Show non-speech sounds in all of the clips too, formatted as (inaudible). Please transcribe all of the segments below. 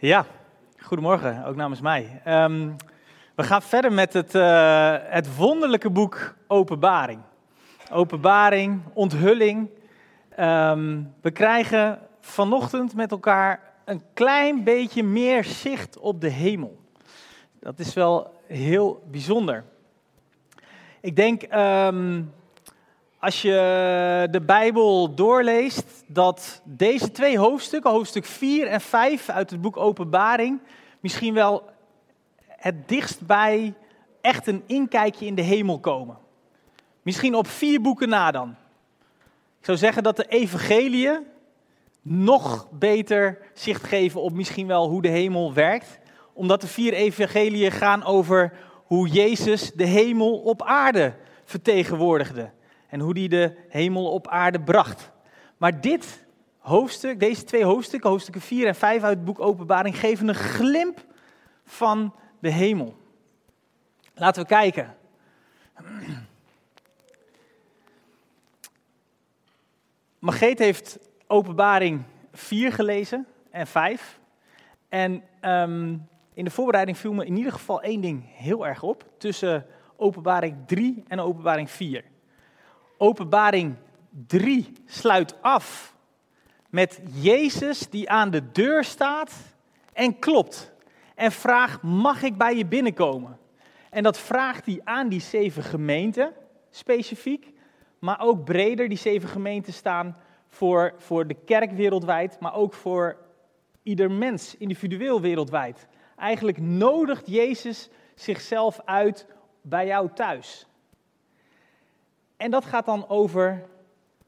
Ja, goedemorgen, ook namens mij. Ehm, we gaan verder met het, eh, het wonderlijke boek Openbaring. Openbaring, onthulling. Ehm, we krijgen vanochtend met elkaar een klein beetje meer zicht op de hemel. Dat is wel heel bijzonder. Ik denk ehm, als je de Bijbel doorleest, dat deze twee hoofdstukken, hoofdstuk 4 en 5 uit het boek Openbaring, misschien wel het dichtst bij echt een inkijkje in de hemel komen. Misschien op vier boeken na dan. Ik zou zeggen dat de evangeliën nog beter zicht geven op misschien wel hoe de hemel werkt. Omdat de vier evangeliën gaan over hoe Jezus de hemel op aarde vertegenwoordigde en hoe die de hemel op aarde bracht. Maar dit hoofdstuk, deze twee hoofdstukken, hoofdstukken 4 en 5 uit het boek Openbaring, geven een glimp van de hemel. Laten we kijken. Margreet heeft Openbaring 4 gelezen en 5. En um, in de voorbereiding viel me in ieder geval één ding heel erg op tussen Openbaring 3 en Openbaring 4. Openbaring 3 sluit af met Jezus die aan de deur staat en klopt. En vraagt, mag ik bij je binnenkomen? En dat vraagt hij aan die zeven gemeenten specifiek, maar ook breder. Die zeven gemeenten staan voor, voor de kerk wereldwijd, maar ook voor ieder mens individueel wereldwijd. Eigenlijk nodigt Jezus zichzelf uit bij jou thuis. En dat gaat dan over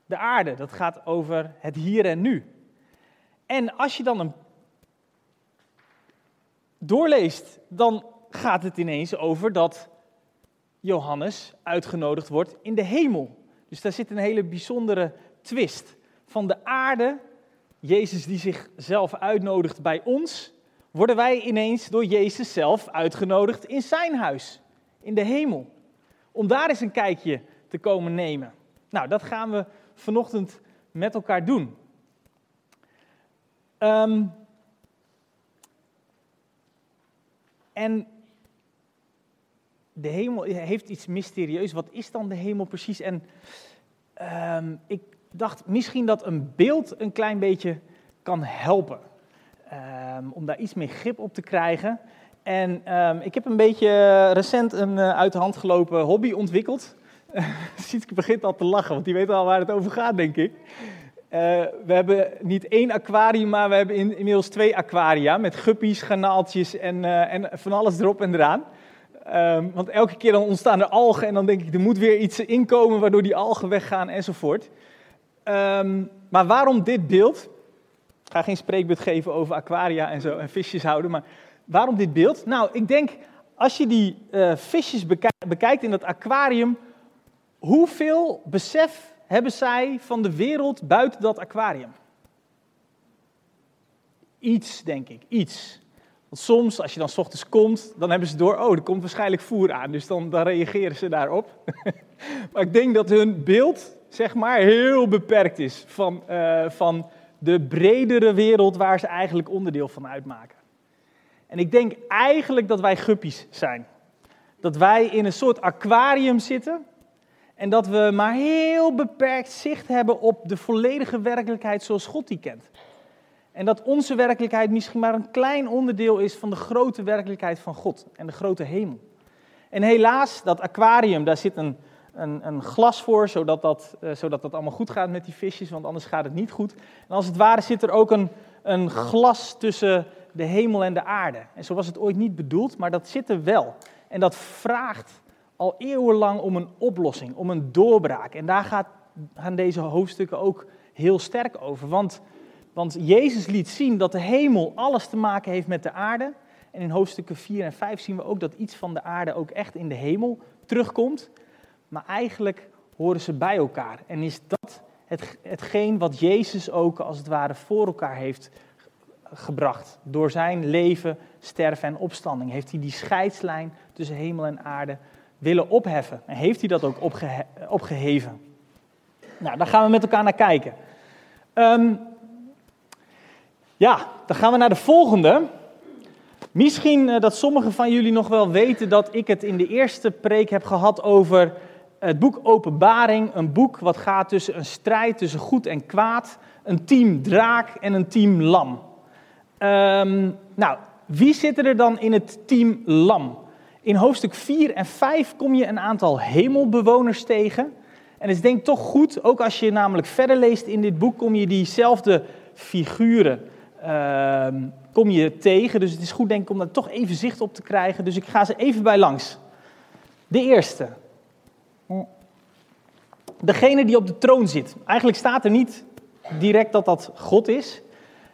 de aarde, dat gaat over het hier en nu. En als je dan een doorleest, dan gaat het ineens over dat Johannes uitgenodigd wordt in de hemel. Dus daar zit een hele bijzondere twist. Van de aarde, Jezus die zichzelf uitnodigt bij ons, worden wij ineens door Jezus zelf uitgenodigd in zijn huis, in de hemel. Om daar eens een kijkje te komen nemen. Nou, dat gaan we vanochtend met elkaar doen. Um, en de hemel heeft iets mysterieus. Wat is dan de hemel precies? En um, ik dacht misschien dat een beeld een klein beetje kan helpen. Um, om daar iets meer grip op te krijgen. En ik heb een beetje recent een uh, uit de hand gelopen hobby ontwikkeld. (laughs) Sietke begint al te lachen, want die weet al waar het over gaat, denk ik. Uh, we hebben niet één aquarium, maar we hebben in, inmiddels twee aquaria met guppies, garnaaltjes en, uh, en van alles erop en eraan. Um, want elke keer dan ontstaan er algen en dan denk ik, er moet weer iets inkomen waardoor die algen weggaan enzovoort. Um, maar waarom dit beeld? Ik ga geen spreekbeurt geven over aquaria en zo en visjes houden, maar waarom dit beeld? Nou, ik denk, als je die uh, visjes bekijkt in dat aquarium, Hoeveel besef hebben zij van de wereld buiten dat aquarium? Iets, denk ik, iets. Want soms, als je dan s ochtends komt, dan hebben ze door, oh, er komt waarschijnlijk voer aan. Dus dan, reageren ze daarop. (laughs) maar ik denk dat hun beeld, zeg maar, heel beperkt is van, uh, van de bredere wereld waar ze eigenlijk onderdeel van uitmaken. En ik denk eigenlijk dat wij guppies zijn. Dat wij in een soort aquarium zitten en dat we maar heel beperkt zicht hebben op de volledige werkelijkheid zoals God die kent. En dat onze werkelijkheid misschien maar een klein onderdeel is van de grote werkelijkheid van God en de grote hemel. En helaas, dat aquarium, daar zit een, een, een glas voor, zodat dat, uh, zodat dat allemaal goed gaat met die visjes, want anders gaat het niet goed. En als het ware zit er ook een, een glas tussen de hemel en de aarde. En zo was het ooit niet bedoeld, maar dat zit er wel. En dat vraagt al eeuwenlang om een oplossing, om een doorbraak. En daar gaat, gaan deze hoofdstukken ook heel sterk over. Want, want Jezus liet zien dat de hemel alles te maken heeft met de aarde. En in hoofdstukken 4 en 5 zien we ook dat iets van de aarde ook echt in de hemel terugkomt. Maar eigenlijk horen ze bij elkaar. En is dat het, hetgeen wat Jezus ook als het ware voor elkaar heeft gebracht. Door zijn leven, sterven en opstanding heeft hij die scheidslijn tussen hemel en aarde willen opheffen. En heeft hij dat ook opge opgeheven? Nou, daar gaan we met elkaar naar kijken. Um, ja, dan gaan we naar de volgende. Misschien uh, dat sommigen van jullie nog wel weten dat ik het in de eerste preek heb gehad over het boek Openbaring. Een boek wat gaat tussen een strijd tussen goed en kwaad. Een team draak en een team lam. Um, nou, wie zitten er dan in het team lam? In hoofdstuk 4 en 5 kom je een aantal hemelbewoners tegen. En het is denk ik toch goed, ook als je namelijk verder leest in dit boek, kom je diezelfde figuren uh, kom je tegen. Dus het is goed denk ik om daar toch even zicht op te krijgen. Dus ik ga ze even bij langs. De eerste. Degene die op de troon zit. Eigenlijk staat er niet direct dat dat God is.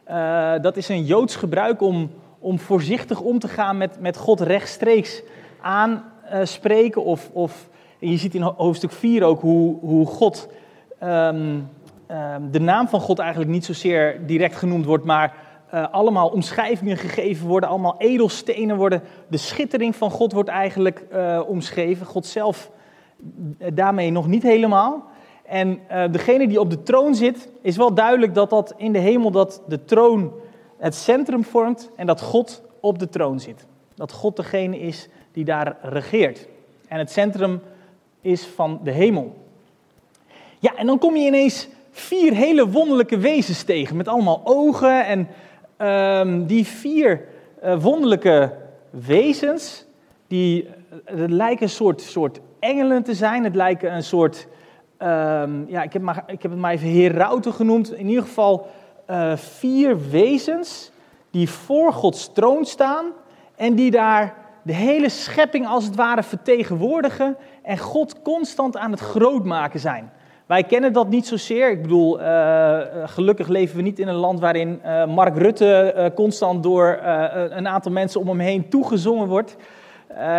Uh, dat is een Joods gebruik om, om voorzichtig om te gaan met, met God rechtstreeks aanspreken. of, of, je ziet in hoofdstuk 4 ook hoe, hoe God, um, um, de naam van God eigenlijk niet zozeer direct genoemd wordt, maar uh, allemaal omschrijvingen gegeven worden, allemaal edelstenen worden. De schittering van God wordt eigenlijk uh, omschreven. God zelf daarmee nog niet helemaal. En degene die op de troon zit, is wel duidelijk dat dat in de hemel dat de troon het centrum vormt en dat God op de troon zit. Dat God degene is die daar regeert. En het centrum is van de hemel. Ja, en dan kom je ineens vier hele wonderlijke wezens tegen met allemaal ogen en um, die vier uh, wonderlijke wezens, die uh, lijken een soort, soort engelen te zijn. Het lijken een soort, um, ja, ik heb, maar, ik heb het maar even herauten genoemd. In ieder geval uh, vier wezens die voor Gods troon staan en die daar de hele schepping als het ware vertegenwoordigen en God constant aan het grootmaken zijn. Wij kennen dat niet zozeer. Ik bedoel, uh, gelukkig leven we niet in een land waarin Mark Rutte constant door een aantal mensen om hem heen toegezongen wordt.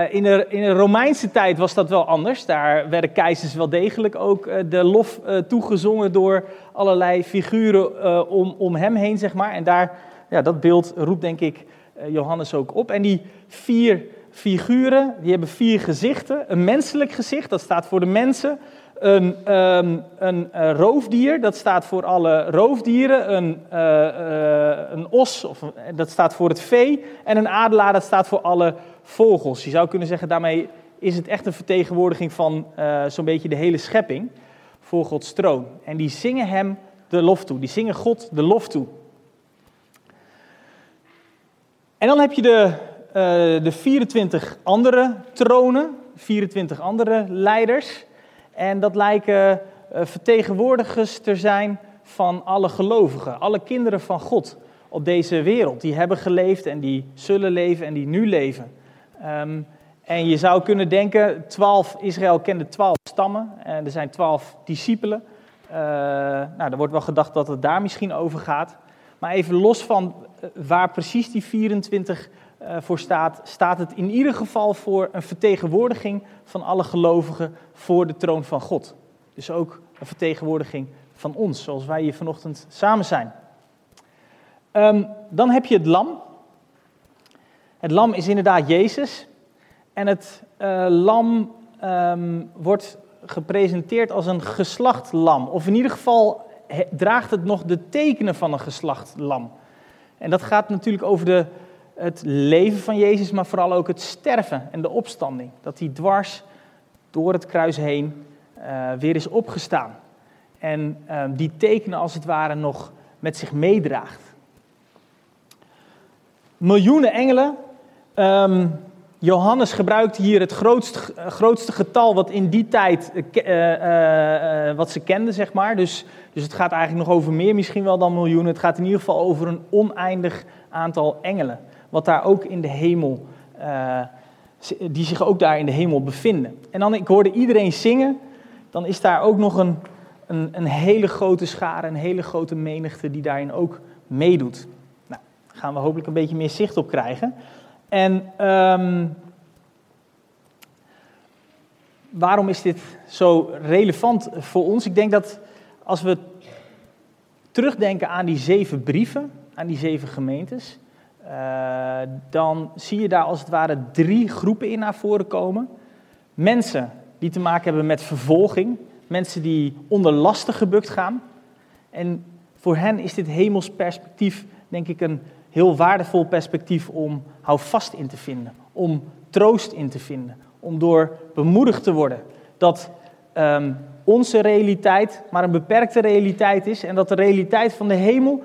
In, de, in Romeinse tijd was dat wel anders. Daar werden keizers wel degelijk ook de lof toegezongen door allerlei figuren om, om hem heen, zeg maar. En daar, ja, dat beeld roept denk ik Johannes ook op. En die vier figuren, die hebben vier gezichten. Een menselijk gezicht, dat staat voor de mensen een, um, een roofdier, dat staat voor alle roofdieren. Een, een os, of, dat staat voor het vee. En een adelaar, dat staat voor alle vogels. Je zou kunnen zeggen, daarmee is het echt een vertegenwoordiging van zo'n beetje de hele schepping voor Gods troon. En die zingen hem de lof toe. Die zingen God de lof toe. En dan heb je de, de 24 andere tronen, 24 andere leiders. En dat lijken uh, vertegenwoordigers te zijn van alle gelovigen, alle kinderen van God op deze wereld. Die hebben geleefd en die zullen leven en die nu leven. Um, en je zou kunnen denken, 12, Israël kende twaalf stammen en er zijn twaalf discipelen. Uh, nou, er wordt wel gedacht dat het daar misschien over gaat. Maar even los van uh, waar precies die 24 uh, voor staat, staat het in ieder geval voor een vertegenwoordiging van alle gelovigen voor de troon van God. Dus ook een vertegenwoordiging van ons, zoals wij hier vanochtend samen zijn. Um, dan heb je het lam. Het lam is inderdaad Jezus. En het uh, lam um, wordt gepresenteerd als een geslacht lam. Of in ieder geval draagt het nog de tekenen van een geslacht lam. En dat gaat natuurlijk over de het leven van Jezus, maar vooral ook het sterven en de opstanding. Dat hij dwars door het kruis heen uh, weer is opgestaan. En uh, die tekenen als het ware nog met zich meedraagt. Miljoenen engelen. Um, Johannes gebruikt hier het grootste, getal wat in die tijd uh, wat ze kenden, zeg maar. Dus, dus het gaat eigenlijk nog over meer misschien wel dan miljoenen. Het gaat in ieder geval over een oneindig aantal engelen wat daar ook in de hemel, die zich ook daar in de hemel bevinden. En dan, ik hoorde iedereen zingen, dan is daar ook nog een, een, een hele grote schare, een hele grote menigte die daarin ook meedoet. Nou, daar gaan we hopelijk een beetje meer zicht op krijgen. En um, waarom is dit zo relevant voor ons? Ik denk dat als we terugdenken aan die zeven brieven, aan die zeven gemeentes, uh, dan zie je daar als het ware drie groepen in naar voren komen. Mensen die te maken hebben met vervolging, mensen die onder lasten gebukt gaan. En voor hen is dit hemels perspectief, denk ik, een heel waardevol perspectief om houvast in te vinden, om troost in te vinden, om door bemoedigd te worden dat ehm, onze realiteit maar een beperkte realiteit is en dat de realiteit van de hemel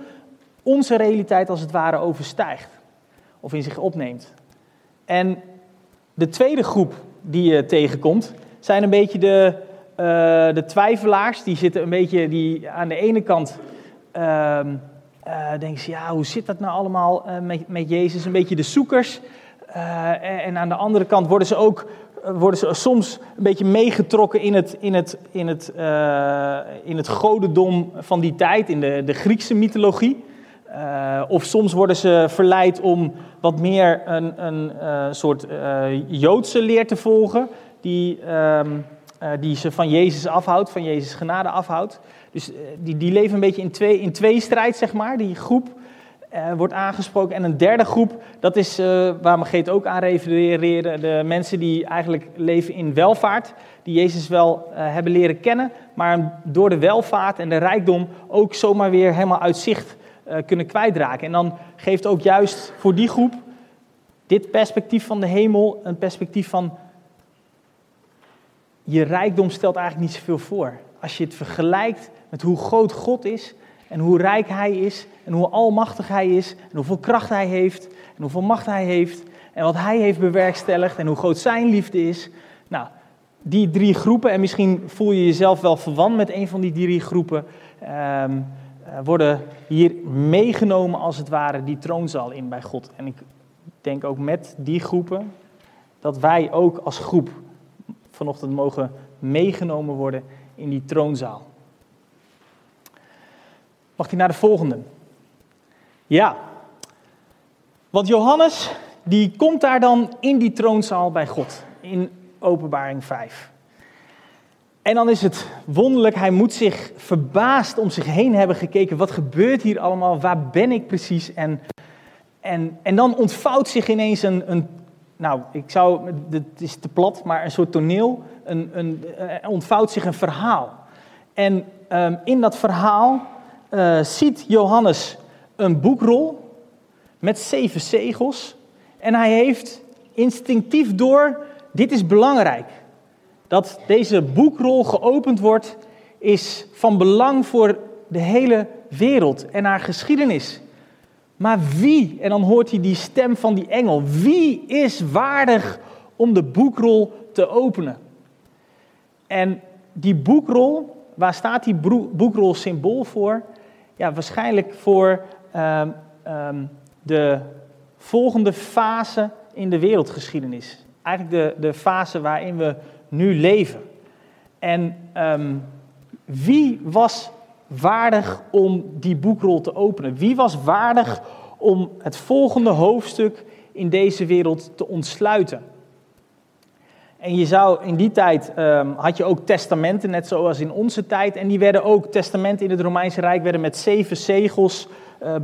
onze realiteit als het ware overstijgt of in zich opneemt. En de tweede groep die je tegenkomt zijn een beetje de, uh, de twijfelaars. Die zitten een beetje die aan de ene kant uh, uh, denken ze, ja, hoe zit dat nou allemaal uh, met, met Jezus? Een beetje de zoekers. En, en, aan de andere kant worden ze ook worden ze soms een beetje meegetrokken in het, in het, in het, in het godendom van die tijd, in de, de Griekse mythologie. Of soms worden ze verleid om wat meer een, een soort Joodse leer te volgen, die, ehm, die ze van Jezus afhoudt, van Jezus genade afhoudt. Dus die, die leven een beetje in twee, in twee strijd, zeg maar. Die groep wordt aangesproken. En een derde groep, dat is waar Margeet ook aan refereerde, de mensen die eigenlijk leven in welvaart, die Jezus wel hebben leren kennen, maar door de welvaart en de rijkdom ook zomaar weer helemaal uit zicht uh, kunnen kwijtraken. En dan geeft ook juist voor die groep dit perspectief van de hemel een perspectief van je rijkdom stelt eigenlijk niet zoveel voor. Als je het vergelijkt met hoe groot God is en hoe rijk Hij is en hoe almachtig Hij is en hoeveel kracht Hij heeft en hoeveel macht Hij heeft en wat Hij heeft bewerkstelligd en hoe groot Zijn liefde is. Nou, die drie groepen, en misschien voel je jezelf wel verwant met een van die drie groepen, um, uh, worden hier meegenomen als het ware die troonzaal in bij God. En ik denk ook met die groepen dat wij ook als groep vanochtend mogen meegenomen worden in die troonzaal. Mag hij naar de volgende? Ja, want Johannes die komt daar dan in die troonzaal bij God in Openbaring 5. En dan is het wonderlijk, hij moet zich verbaasd om zich heen hebben gekeken. Wat gebeurt hier allemaal? Waar ben ik precies? En, en, en dan ontvouwt zich ineens een, een nou, ik zou, het is te plat, maar een soort toneel. Een, een, er ontvouwt zich een verhaal. En um, in dat verhaal uh, ziet Johannes een boekrol met zeven zegels. En hij heeft instinctief door, dit is belangrijk dat deze boekrol geopend wordt, is van belang voor de hele wereld en haar geschiedenis. Maar wie, en dan hoort hij die stem van die engel, wie is waardig om de boekrol te openen? En die boekrol, waar staat die boekrol symbool voor? Ja, waarschijnlijk voor um, um, de volgende fase in de wereldgeschiedenis. Eigenlijk de, de fase waarin we nu leven. En um, wie was waardig om die boekrol te openen? Wie was waardig om het volgende hoofdstuk in deze wereld te ontsluiten? En je zou in die tijd um, had je ook testamenten, net zoals in onze tijd. En die werden ook, testamenten in het Romeinse Rijk werden met zeven zegels uh,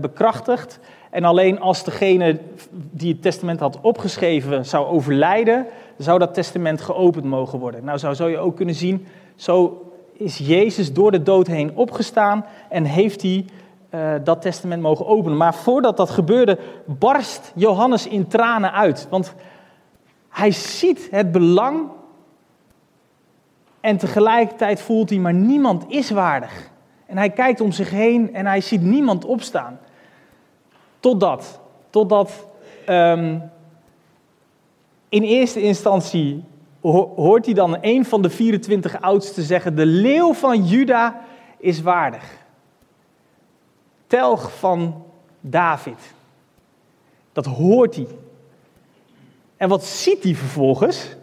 bekrachtigd. En alleen als degene die het testament had opgeschreven zou overlijden, zou dat testament geopend mogen worden. Nou, zo zou je ook kunnen zien, zo is Jezus door de dood heen opgestaan en heeft hij uh, dat testament mogen openen. Maar voordat dat gebeurde, barst Johannes in tranen uit. Want hij ziet het belang en tegelijkertijd voelt hij, maar niemand is waardig. En hij kijkt om zich heen en hij ziet niemand opstaan. Totdat, totdat um, in eerste instantie hoort hij dan een van de 24 oudsten zeggen: De leeuw van Juda is waardig. Telg van David. Dat hoort hij. En wat ziet hij vervolgens?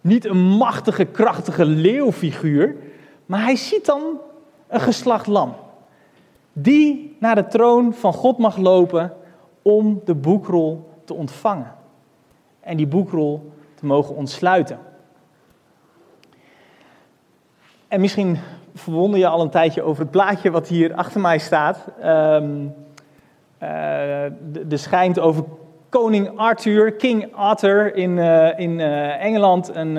Niet een machtige, krachtige leeuwfiguur, maar hij ziet dan een geslacht lam. Die naar de troon van God mag lopen om de boekrol te ontvangen en die boekrol te mogen ontsluiten. En misschien verwonder je al een tijdje over het plaatje wat hier achter mij staat. Um, er schijnt over koning Arthur, King Arthur in, uh, in uh, Engeland, een,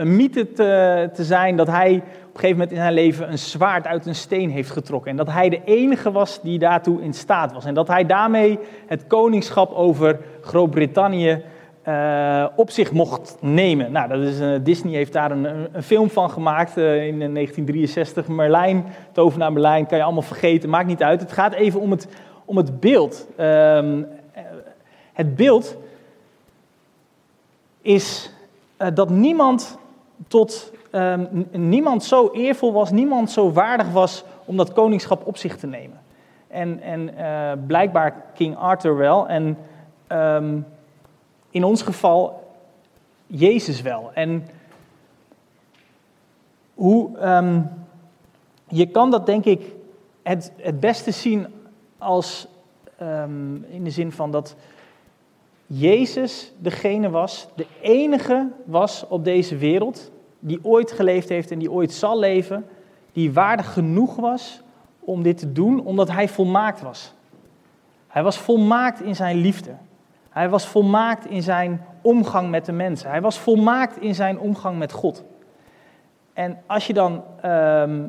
een mythe te, te, zijn dat hij een gegeven moment in zijn leven een zwaard uit een steen heeft getrokken. En dat hij de enige was die daartoe in staat was. En dat hij daarmee het koningschap over Groot-Brittannië uh, op zich mocht nemen. Nou, dat is, uh, Disney heeft daar een, een, film van gemaakt uh, in 1963. Merlijn, Tovenaar Merlijn, kan je allemaal vergeten, maakt niet uit. Het gaat even om het, om het beeld. Ehm, het beeld is dat niemand tot um, niemand zo eervol was, niemand zo waardig was om dat koningschap op zich te nemen. En, en blijkbaar King Arthur wel. En um, in ons geval Jezus wel. En hoe, um, je kan dat denk ik het, het beste zien als um, in de zin van dat Jezus degene was, de enige was op deze wereld die ooit geleefd heeft en die ooit zal leven, die waardig genoeg was om dit te doen, omdat hij volmaakt was. Hij was volmaakt in zijn liefde. Hij was volmaakt in zijn omgang met de mensen. Hij was volmaakt in zijn omgang met God. En als je dan ehm,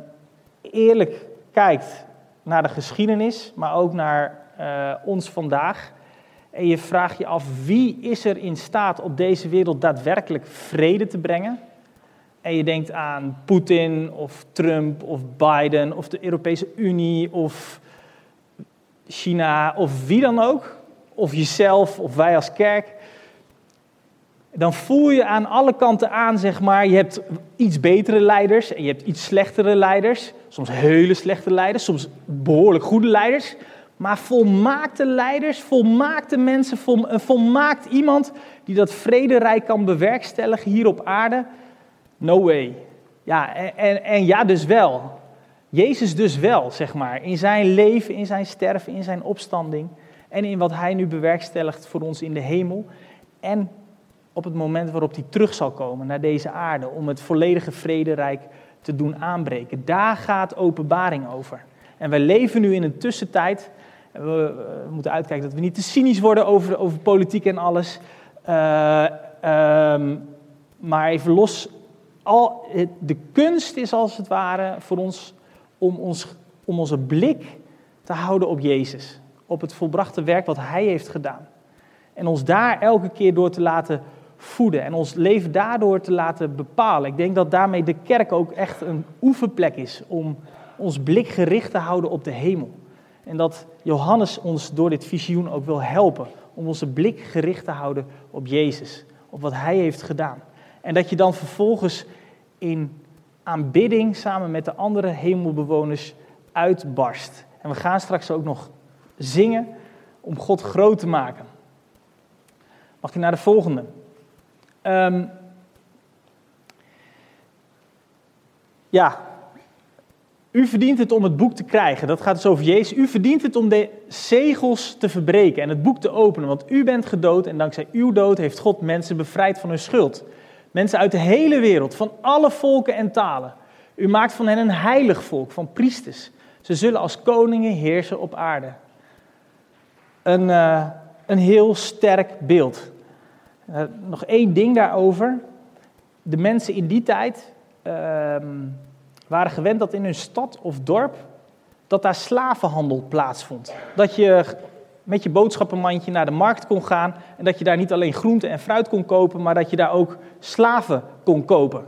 eerlijk kijkt naar de geschiedenis, maar ook naar uh, ons vandaag, en je vraagt je af wie is er in staat op deze wereld daadwerkelijk vrede te brengen, en je denkt aan Poetin of Trump of Biden of de Europese Unie of China of wie dan ook, of jezelf of wij als kerk, dan voel je aan alle kanten aan, zeg maar, je hebt iets betere leiders en je hebt iets slechtere leiders. Soms hele slechte leiders, soms behoorlijk goede leiders. Maar volmaakte leiders, volmaakte mensen, een volmaakt iemand die dat vrederijk kan bewerkstelligen hier op aarde, no way. Ja, en, en, en ja, dus wel. Jezus dus wel, zeg maar, in zijn leven, in zijn sterven, in zijn opstanding en in wat hij nu bewerkstelligt voor ons in de hemel. En op het moment waarop hij terug zal komen naar deze aarde om het volledige vrederijk te doen aanbreken. Daar gaat openbaring over. En wij leven nu in een tussentijd. We, moeten uitkijken dat we niet te cynisch worden over, over politiek en alles. Uh, um, maar even los. Al, de kunst is als het ware voor ons om, ons om onze blik te houden op Jezus op het volbrachte werk wat Hij heeft gedaan. En ons daar elke keer door te laten voeden en ons leven daardoor te laten bepalen. Ik denk dat daarmee de kerk ook echt een oefenplek is om ons blik gericht te houden op de hemel. En dat Johannes ons door dit visioen ook wil helpen om onze blik gericht te houden op Jezus, op wat Hij heeft gedaan. En dat je dan vervolgens in aanbidding samen met de andere hemelbewoners uitbarst. En we gaan straks ook nog zingen om God groot te maken. Mag ik naar de volgende? Um, ja, u verdient het om het boek te krijgen. Dat gaat dus over Jezus. U verdient het om de zegels te verbreken en het boek te openen. Want u bent gedood en dankzij uw dood heeft God mensen bevrijd van hun schuld. Mensen uit de hele wereld, van alle volken en talen. U maakt van hen een heilig volk, van priesters. Ze zullen als koningen heersen op aarde een, uh, een heel sterk beeld. Uh, nog één ding daarover. De mensen in die tijd uh, waren gewend dat in hun stad of dorp dat daar slavenhandel plaatsvond. Dat je met je boodschappenmandje naar de markt kon gaan en dat je daar niet alleen groente en fruit kon kopen, maar dat je daar ook slaven kon kopen.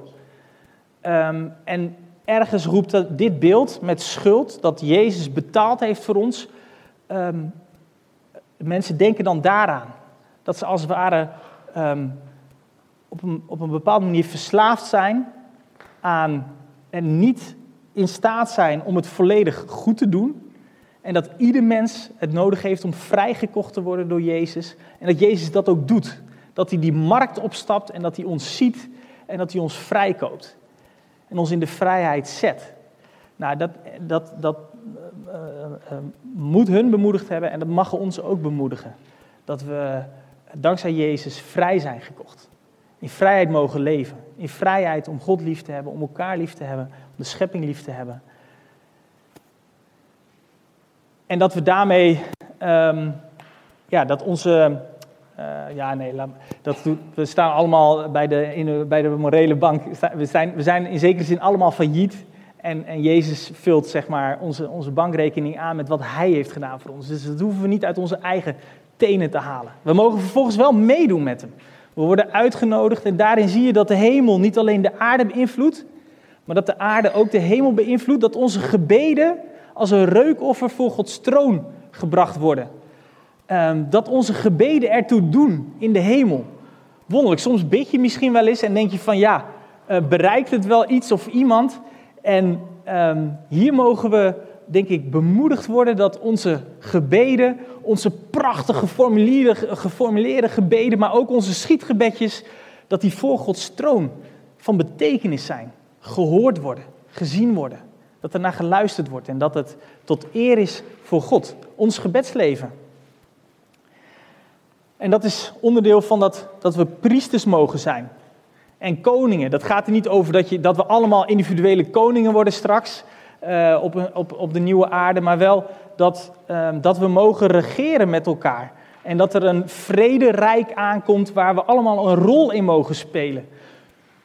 Um, en ergens roept dit beeld met schuld dat Jezus betaald heeft voor ons, um, mensen denken dan daaraan. Dat ze als het ware um, op, een, op een bepaalde manier verslaafd zijn aan en niet in staat zijn om het volledig goed te doen. En dat ieder mens het nodig heeft om vrijgekocht te worden door Jezus. En dat Jezus dat ook doet. Dat hij die markt opstapt en dat hij ons ziet en dat hij ons vrijkoopt. En ons in de vrijheid zet. Nou, dat, dat, dat, moet hun bemoedigd hebben en dat mag ons ook bemoedigen. Dat we dankzij Jezus vrij zijn gekocht. In vrijheid mogen leven. In vrijheid om God lief te hebben, om elkaar lief te hebben, om de schepping lief te hebben. En dat we daarmee, um, ja, dat onze ja, nee, dat we staan allemaal bij de, in, bij de morele bank. We zijn, we zijn in zekere zin allemaal failliet. En, en Jezus vult zeg maar, onze, onze bankrekening aan met wat Hij heeft gedaan voor ons. Dus dat hoeven we niet uit onze eigen tenen te halen. We mogen vervolgens wel meedoen met Hem. We worden uitgenodigd en daarin zie je dat de hemel niet alleen de aarde beïnvloedt, maar dat de aarde ook de hemel beïnvloedt. Dat onze gebeden als een reukoffer voor Gods troon gebracht worden. Ehm, dat onze gebeden ertoe doen in de hemel. Wonderlijk, soms bid je misschien wel eens en denk je van ja, uh, bereikt het wel iets of iemand? En ehm, hier mogen we, denk ik, bemoedigd worden dat onze gebeden, onze prachtig geformuleerde, geformuleerde gebeden, maar ook onze schietgebedjes, dat die voor Gods troon van betekenis zijn, gehoord worden, gezien worden. Dat er naar geluisterd wordt en dat het tot eer is voor God, ons gebedsleven. En dat is onderdeel van dat, dat we priesters mogen zijn en koningen. Dat gaat er niet over dat, je, dat we allemaal individuele koningen worden straks uh, op, op, op de nieuwe aarde, maar wel dat, uh, dat we mogen regeren met elkaar. En dat er een vrederijk aankomt waar we allemaal een rol in mogen spelen.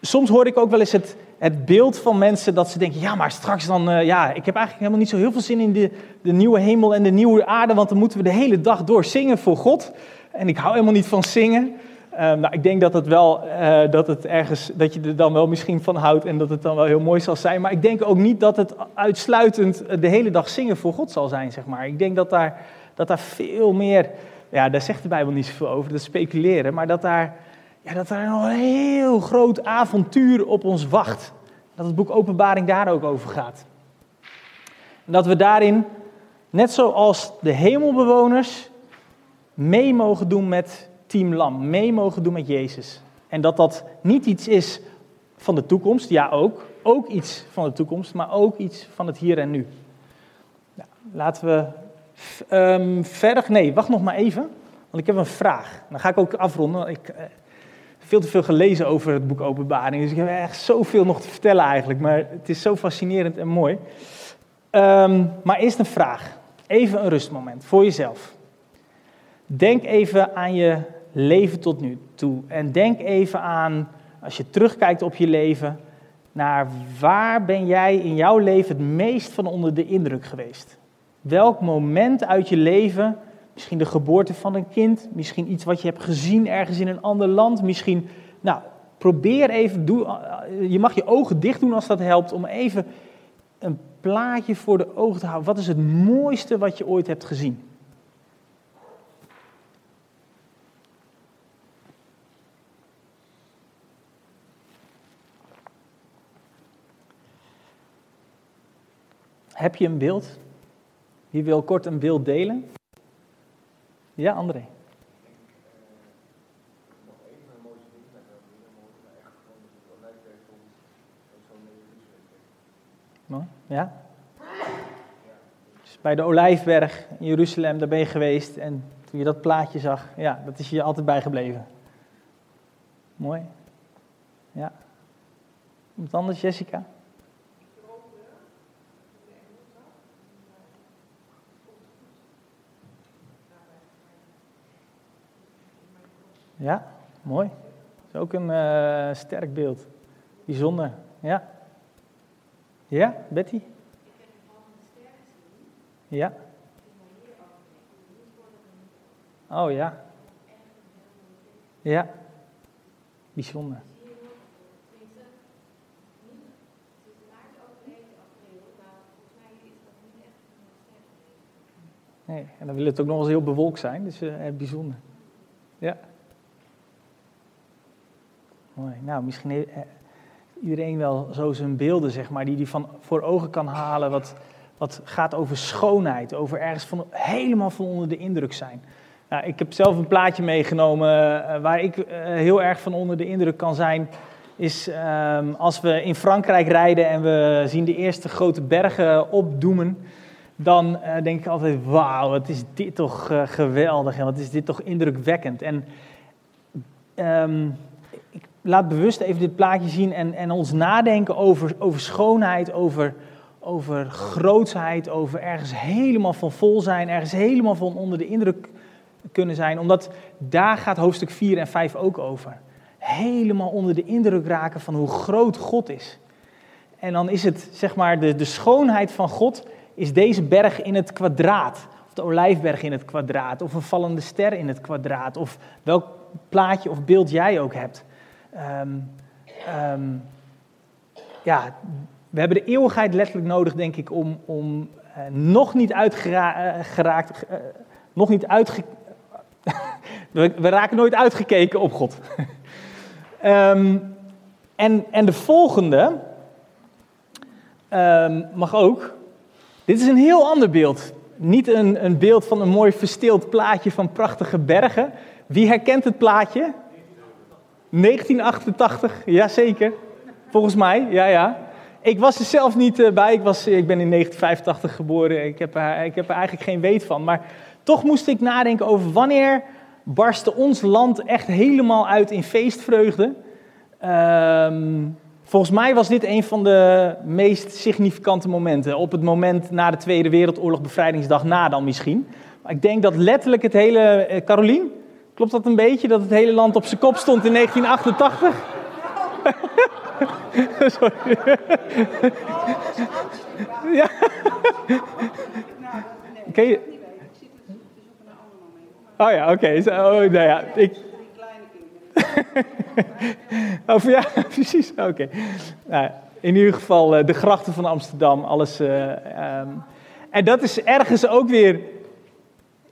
Soms hoor ik ook wel eens het, het beeld van mensen dat ze denken, ja, maar straks dan, uh, ja, ik heb eigenlijk helemaal niet zo heel veel zin in de, de nieuwe hemel en de nieuwe aarde, want dan moeten we de hele dag door zingen voor God. En ik hou helemaal niet van zingen. Um, nou, ik denk dat het wel, uh, dat het ergens, dat je er dan wel misschien van houdt en dat het dan wel heel mooi zal zijn. Maar ik denk ook niet dat het uitsluitend de hele dag zingen voor God zal zijn, zeg maar. Ik denk dat daar, dat daar veel meer, ja, daar zegt de Bijbel niet zoveel over, dat speculeren. Maar dat daar, ja, dat daar nog een heel groot avontuur op ons wacht. Dat het boek Openbaring daar ook over gaat. Dat we daarin, net zoals de hemelbewoners, mee mogen doen met team Lam, mee mogen doen met Jezus. En dat dat niet iets is van de toekomst, ja ook, ook iets van de toekomst, maar ook iets van het hier en nu. Laten we um, verder, nee, wacht nog maar even, want ik heb een vraag. Dan ga ik ook afronden. Ik heb uh, veel te veel gelezen over het boek Openbaring, dus ik heb echt zoveel nog te vertellen eigenlijk, maar het is zo fascinerend en mooi. Um, maar eerst een vraag, even een rustmoment voor jezelf. Denk even aan je leven tot nu toe. En denk even aan, als je terugkijkt op je leven, naar waar ben jij in jouw leven het meest van onder de indruk geweest? Welk moment uit je leven, misschien de geboorte van een kind, misschien iets wat je hebt gezien ergens in een ander land, misschien, nou, probeer even, doe, je mag je ogen dicht doen als dat helpt, om even een plaatje voor de ogen te houden. Wat is het mooiste wat je ooit hebt gezien? Heb je een beeld? Wie wil kort een beeld delen? Ja, André. Ja? Dus bij de Olijfberg in Jeruzalem, daar ben je geweest en toen je dat plaatje zag, ja, dat is je altijd bijgebleven. Mooi. Ja. Iemand anders, Jessica? Ja, mooi. Dat is ook een uh, sterk beeld. Bijzonder. Ja. Ja, Betty? Ja. Oh ja. Ja. Bijzonder. Nee, en dan wil het ook nog eens heel bewolkt zijn, dus uh, bijzonder. Ja. Nou, misschien heeft iedereen wel zo zijn beelden, zeg maar, die hij van voor ogen kan halen. Wat, wat gaat over schoonheid, over ergens van, helemaal van onder de indruk zijn. Nou, ik heb zelf een plaatje meegenomen uh, waar ik heel erg van onder de indruk kan zijn. Is um, als we in Frankrijk rijden en we zien de eerste grote bergen opdoemen. Dan denk ik altijd, wauw, wat is dit toch geweldig en wat is dit toch indrukwekkend. En um, laat bewust even dit plaatje zien en, en ons nadenken over, over schoonheid, over, over grootsheid, over ergens helemaal van vol zijn, ergens helemaal van onder de indruk kunnen zijn, omdat daar gaat hoofdstuk 4 en 5 ook over. Helemaal onder de indruk raken van hoe groot God is. En dan is het, zeg maar, de, de schoonheid van God is deze berg in het kwadraat. Of de olijfberg in het kwadraat. Of een vallende ster in het kwadraat. Of welk plaatje of beeld jij ook hebt. Ehm, ehm, ja, we hebben de eeuwigheid letterlijk nodig, denk ik, om, om uh, nog niet uitgeraakt, uh, nog niet uitge... (laughs) we, raken nooit uitgekeken op God. um, (laughs) en, en de volgende mag ook. Dit is een heel ander beeld. Niet een, een beeld van een mooi versteeld plaatje van prachtige bergen. Wie herkent het plaatje? 1988, jazeker. Volgens mij, ja, ja. Ik was er zelf niet uh, bij. Ik, was, ik ben in 1985 geboren. Ik heb, ik heb er eigenlijk geen weet van. Maar toch moest ik nadenken over wanneer barstte ons land echt helemaal uit in feestvreugde. Ehm, volgens mij was dit een van de meest significante momenten. Op het moment na de Tweede Wereldoorlog, bevrijdingsdag na dan misschien. Maar ik denk dat letterlijk het hele... Uh, Carolien, klopt dat een beetje? Dat het hele land op zijn kop stond in 1988? (laughs) Sorry. ja. Ken je? Oh ja, oké. Okay. Oh, nou ja, ik... (laughs) oh, ja, (laughs) precies. Oké. Nou, in ieder geval uh, de grachten van Amsterdam, alles. Uh, um, en dat is ergens ook weer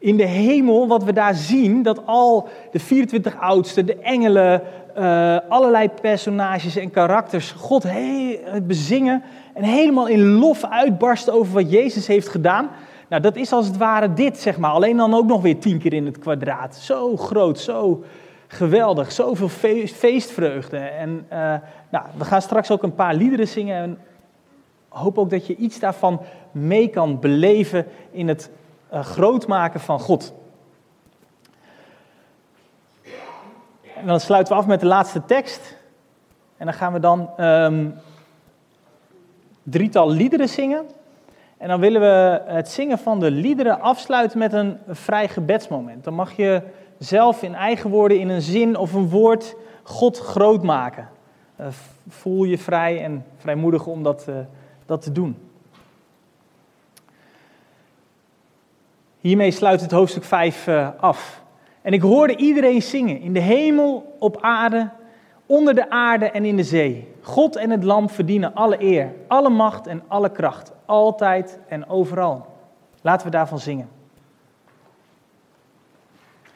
in de hemel, wat we daar zien, dat al de 24 oudsten, de engelen, uh, allerlei personages en karakters God he bezingen en helemaal in lof uitbarsten over wat Jezus heeft gedaan. Nou, dat is als het ware dit, zeg maar. Alleen dan ook nog weer tien keer in het kwadraat. Zo groot, zo geweldig, zoveel feestvreugde. En uh, nou, we gaan straks ook een paar liederen zingen. En hoop ook dat je iets daarvan mee kan beleven in het uh, grootmaken van God. En dan sluiten we af met de laatste tekst. En dan gaan we dan um, drietal liederen zingen. En dan willen we het zingen van de liederen afsluiten met een vrij gebedsmoment. Dan mag je zelf in eigen woorden, in een zin of een woord, God groot maken. Uh, voel je vrij en vrijmoedig om dat, uh, dat te doen. Hiermee sluit het hoofdstuk 5 uh, af. En ik hoorde iedereen zingen, in de hemel, op aarde, onder de aarde en in de zee. God en het lam verdienen alle eer, alle macht en alle kracht, altijd en overal. Laten we daarvan zingen.